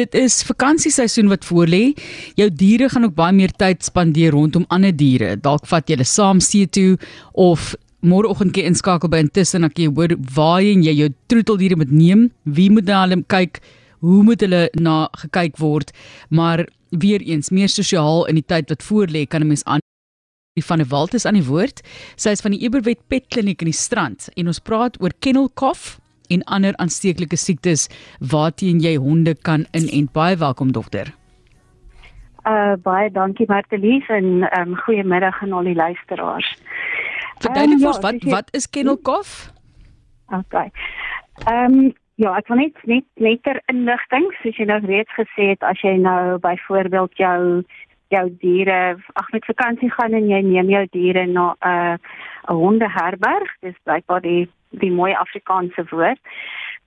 dit is vakansieseisoen wat voorlê. Jou diere gaan ook baie meer tyd spandeer rondom ander diere. Dalk vat jy hulle saam see toe of môreoggend kyk inskakel by intussen dan jy hoor waar jy jou troeteldiere moet neem. Wie moet na hulle kyk? Hoe moet hulle na gekyk word? Maar weer eens meer sosiaal in die tyd wat voorlê kan 'n mens aan die van 'n Walt is aan die woord. Sy is van die Eberwet Pet Kliniek in die Strand en ons praat oor kennel cough en ander aansteeklike siektes waarteen jy honde kan inent. Baie welkom dokter. Uh baie dankie Martelies en um goeiemiddag aan al die luisteraars. Verduidelik um, ja, ons wat wat is kennel cough? Okay. Ehm um, ja, ek wil net net net ter inligting, soos jy nou reeds gesê het, as jy nou byvoorbeeld jou jou diere ag met vakansie gaan en jy neem jou diere na 'n uh, 'n hondeherberg, dis blykbaar die die mooi Afrikaanse woord.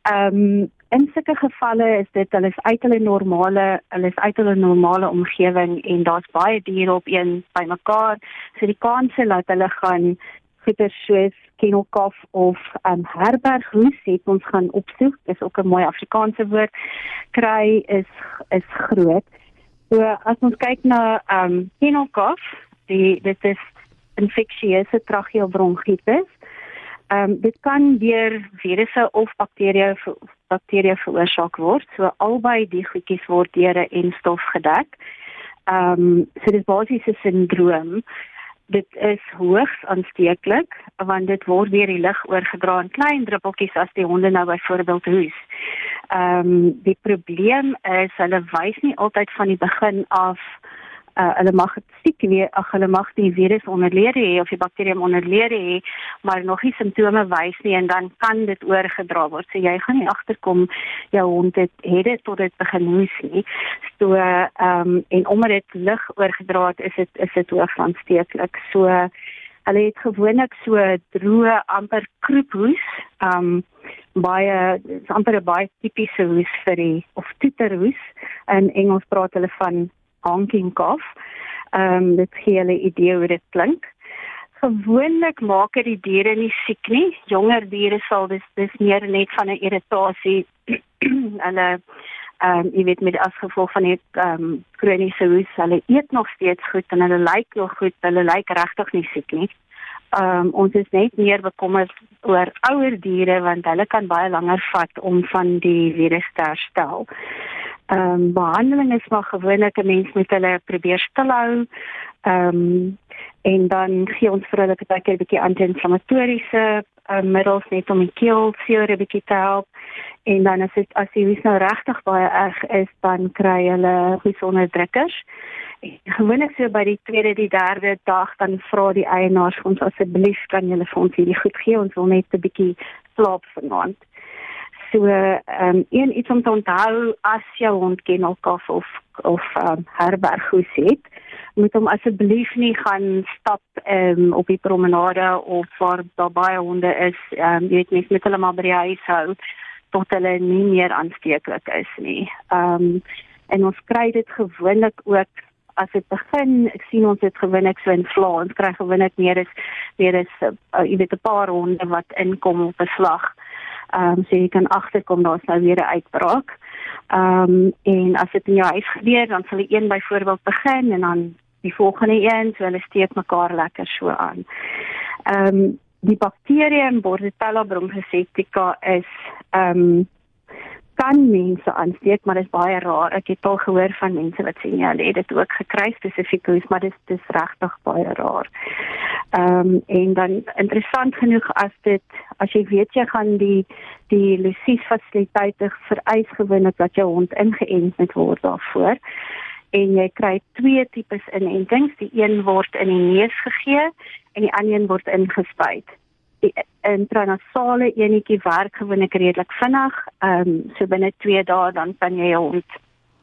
Ehm um, in sulke gevalle is dit hulle is uit hulle normale hulle is uit hulle normale omgewing en daar's baie diere op een bymekaar. So die kanse dat hulle gaan goeie soos kennelkaf of ehm um, herberghoes het ons gaan opsoek. Dis ook 'n mooi Afrikaanse woord. Kry is is groot. So as ons kyk na ehm um, kennelcough, die dit is infeksieuse tracheobronchitis. Ehm um, dit kan deur virusse of bakterieë bakterieë veroorsaak word. So albei die goedjies word deur 'n enstof gedek. Ehm um, so dit is basies 'n sindroom. Dit is hoogs aansteeklik want dit word deur die lug oorgedra in klein druppeltjies as die honde nou byvoorbeeld hoes. Ehm um, die probleem is hulle wys nie altyd van die begin af uh hulle mag siek weer ag hulle mag die virus onderleer hê of die bakterium onderleer hê maar nog nie simptome wys nie en dan kan dit oorgedra word. So jy gaan nie agterkom jou hond het het dit tot dit begin hoes nie. So ehm um, en omdat dit lig oorgedra het is dit is dit hoogs aansteeklik. So hulle het gewoonlik so droë amper kroephoes. Ehm um, baie amper 'n baie tipiese hoes vir die of toeterhoes. In Engels praat hulle van honking cough. Ehm um, dit gee hulle idee hoe dit klink. Gewoonlik maak dit die diere nie siek nie. Jonger diere sal dis dis meer net van 'n irritasie. hulle ehm um, jy weet met as gevolg van die ehm um, kroniese hoes, hulle eet nog steeds goed en hulle lyk nog goed. Hulle lyk regtig nie siek nie um, ons is net meer bekommerd oor ouer diere want hulle kan baie langer vat om van die virus te herstel. Ehm um, behandeling is maar gewoonlik 'n mens met hulle probeer stilhou. Ehm um, en dan gee ons vir hulle baie keer 'n bietjie anti-inflammatoriese uh, middels net om die keel seer 'n bietjie te help. En dan as dit as die virus nou regtig baie erg is, dan kry hulle gesondheidsdrukkers gewoonlik so by die tweede die derde dag dan vra die eienaars ons asseblief kan julle vir ons hierdie goed gee ons wil net 'n bietjie slaap vanaand. So ehm um, een iets om te onthou as jou hond kennel kaf of of um, herberghoes het, moet hom asseblief nie gaan stap um, op die promenade of waar daar baie honde is, ehm um, jy weet net met hulle maar by die huis hou tot hulle nie meer aansteeklik is nie. Ehm um, en ons kry dit gewoonlik ook as dit begin, ek sien ons het gewoonlik so in vla, ons kry gewoonlik meer is meer is uh, jy weet 'n paar honde wat inkom op 'n slag. Ehm um, so jy kan agterkom daar's nou weer 'n uitbraak. Ehm um, en as dit in jou huis gebeur, dan sal die een byvoorbeeld begin en dan die volgende een, so hulle steek mekaar lekker so aan. Ehm um, die bakterieë in Bordetella bronchoseptica is ehm um, kan mense aansteek, maar dit is baie rar. Ek het al gehoor van mense wat sê ja, hulle het dit ook gekry spesifiek, maar dit is regtig baie rar. Ehm um, en dan interessant genoeg as dit as jy weet jy gaan die die Lucies fasiliteite vereis gewoonlik dat jou hond ingeënt moet word daarvoor en jy kry twee tipes inentings, die een word in die neus gegee en die ander een word ingespuit intranasale enetjie werk gewoonlik redelik vinnig. Ehm um, so binne 2 dae dan kan jy hom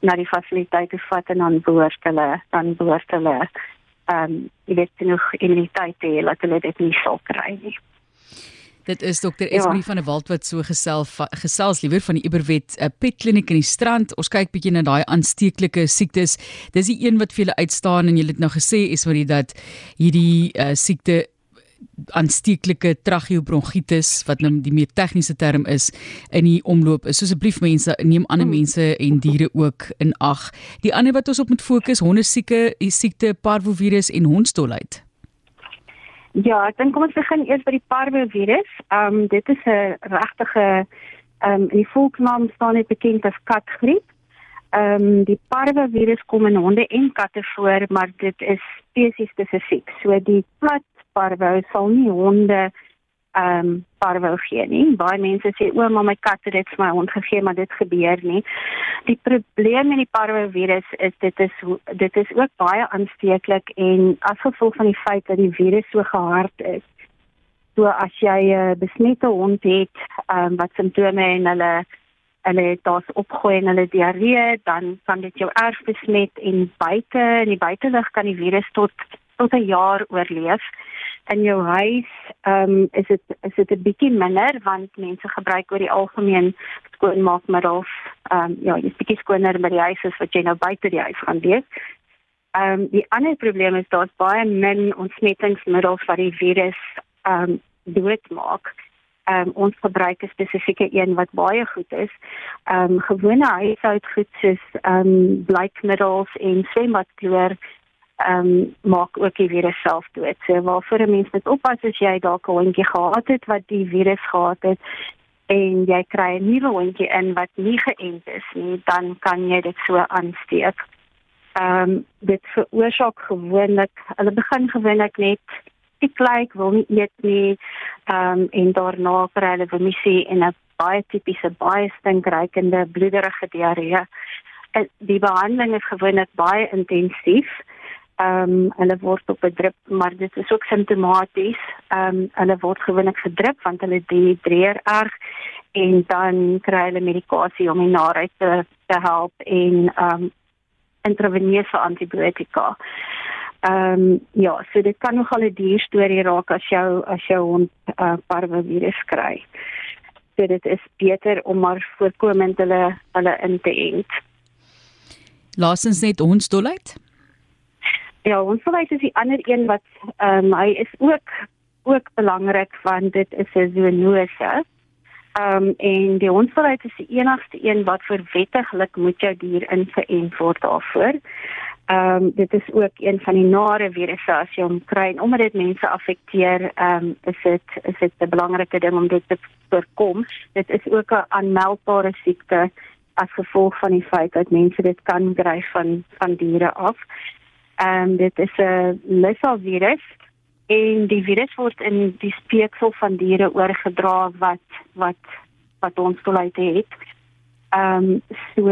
na die fasiliteite vat en dan behoort hulle dan behoort hulle ehm um, jy weet genoeg immuniteit te hê dat hulle dit nie sal kry nie. Dit is dokter Esmee ja. van der Walt wat so gesels gesels liewer van die Iberwet uh, Pet Kliniek in die Strand. Ons kyk bietjie na daai aansteeklike siektes. Dis die een wat vir julle uitstaan en julle het nou gesê Esmee dat hierdie uh, siekte aansteeklike tracheobronchitis wat nou die meer tegniese term is in die omloop is. So asseblief mense neem ander hmm. mense en diere ook in ag. Die ander wat ons op moet fokus, hondesieke, siekte, parvovirus en hondstolheid. Ja, ek dink kom ons begin eers by die parvovirus. Ehm um, dit is 'n regtige ehm um, in die volksnaam staan dit bekend as katgriep. Ehm um, die parvovirus kom in honde en katte voor, maar dit is spesies spesifiek. So die plat parvo sal nie honde ehm um, parvo gee nie. Baie mense sê o, maar my kat het dit vir my hond gegee, maar dit gebeur nie. Die probleem met die parvo virus is dit is dit is ook baie aansteeklik en as gevolg van die feit dat die virus so gehard is. So as jy 'n uh, besmette hond het ehm um, wat simptome en hulle hulle daar's opgooi en hulle diarree, dan kan dit jou erf besmet en buite in die buitelug kan die virus tot tot 'n jaar oorleef in jou huis, ehm um, is dit is dit 'n bietjie minder want mense gebruik oor die algemeen skoonmaakmiddels. Ehm um, ja, jy's bietjie skoner by die huis as wat jy nou buite die huis gaan wees. Ehm um, die ander probleem is daar's baie min ontsmettingsmiddels wat die virus ehm um, doodmaak. Ehm um, ons gebruik 'n spesifieke een wat baie goed is. Ehm um, gewone huishoudgoed soos ehm um, blykmiddels en swembadkloor ehm um, maak ook die virus self dood. So waarvoor 'n mens moet oppas as jy dalk 'n hondjie gehad het wat die virus gehad het en jy kry 'n nuwe hondjie in wat nie geënt is nie, dan kan jy dit so aansteek. Ehm um, dit veroorsaak gewoonlik, hulle begin gewoonlik net die kleik wil nie eet nie. Ehm um, en daarna kry hulle vomisie en 'n baie tipiese baie stinkrykende bloederige diarree. Die behandeling is gewoonlik baie intensief ehm um, hulle word op 'n drip, maar dit is ook simptomaties. Ehm um, hulle word gewoonlik gedrip want hulle dehydreer erg en dan kry hulle medikasie om die naait te, te help en ehm um, intraveneuse antibiotika. Ehm um, ja, so dit kan nogal 'n duur storie raak as jou as jou hond uh, parvovirus kry. So dit is beter om maar voorkomend hulle hulle in te ent. Laasens net hondsdolheid. Ja, ons verwys is die ander een wat ehm um, hy is ook ook belangrik want dit is 'n zoonose. Ehm um, en die onverwys is die enigste een wat vir wettiglik moet jou dier ingeënt word daarvoor. Ehm um, dit is ook een van die nare virusse as jy hom kry en omdat dit mense affekteer, ehm um, is dit is dit 'n belangrike ding om dit te voorkom. Dit is ook 'n aanmeldbare siekte as gevolg van die feit dat mense dit kan kry van van diere af. Ehm um, dit is 'n Lassa virus en die virus word in die speeksel van diere oorgedra wat wat wat ons toelaat het. Ehm um, so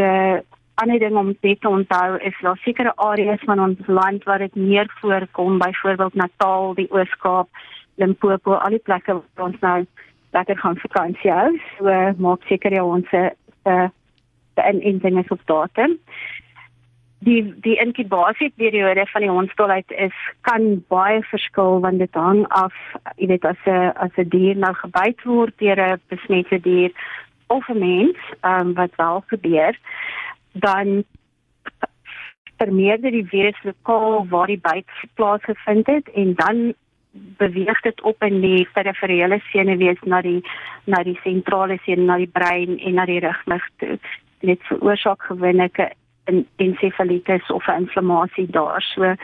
ander ding om te onthou is daar sekere areas van ons land waar dit meer voorkom, byvoorbeeld Natal, die Oos-Kaap, Limpopo, al die plekke waar ons nou lekker gaan vakansie hou. So maak seker jy ons se se inenting is op datum die die inkubasieperiode van die hondstolheid is kan baie verskil want dit hang af jy weet as 'n as 'n dier nou gebyt word deur 'n besmette dier of 'n mens um, wat wel gebeur dan vermeerder die virus lokaal waar die byt plaasgevind het en dan beweeg dit op in die periferiele senuwees na die na die sentrale senuwee na die brein en na die rugmig toe dit veroorsaak gewoonlik in encefalitis of 'n inflammasie daar. So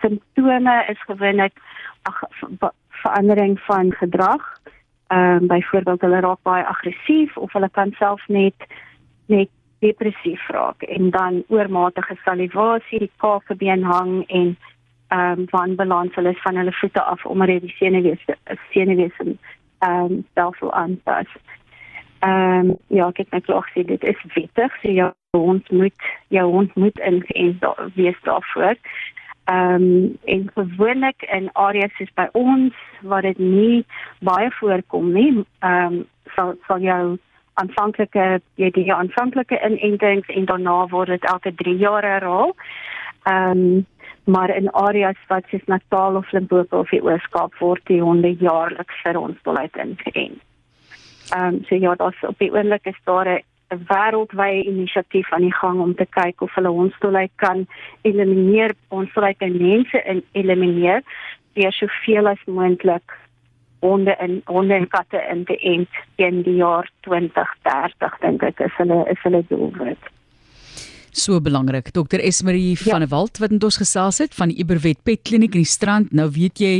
simptome is gewoonlik verandering van gedrag. Ehm um, byvoorbeeld hulle raak baie aggressief of hulle kan self net net depressief raak en dan oormatige salivasie, die kaakbeen hang en ehm um, van balans hulle van hulle voete af omdat die senuwees senuwees ehm um, self aanpas. Ehm um, ja, ek het net klaar gesê dit is wettig, so jou hond moet jou hond moet ingeënt wees daarvoor. Ehm um, en gewoonlik in areas soos by ons waar dit nie baie voorkom nie, ehm um, sal sal jou aanvanklike jy die aanvanklike inentings en daarna word dit elke 3 jaar herhaal. Ehm um, maar in areas wat soos Natal of Limpopo of die Oos-Kaap word die honde jaarliks vir ons voluit ingeënt. Ehm um, so ja, daar's op die oomblik is daar 'n wêreldwye inisiatief aan die gang om te kyk of hulle hondsdolheid kan elimineer, hondsdolheid in mense in elimineer deur soveel as moontlik honde en honde en katte in te ent teen die jaar 2030 dink ek is hulle is hulle doelwit. So belangrik. Dr Esmerie ja. van der Walt wat met ons gesels het van die Iberwet Pet Kliniek in die Strand. Nou weet jy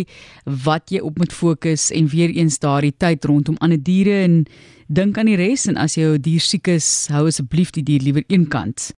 wat jy op moet fokus en weer eens daardie tyd rondom ander diere en dink aan die res en as jou dier siek is, hou asseblief die dier liewer eenkant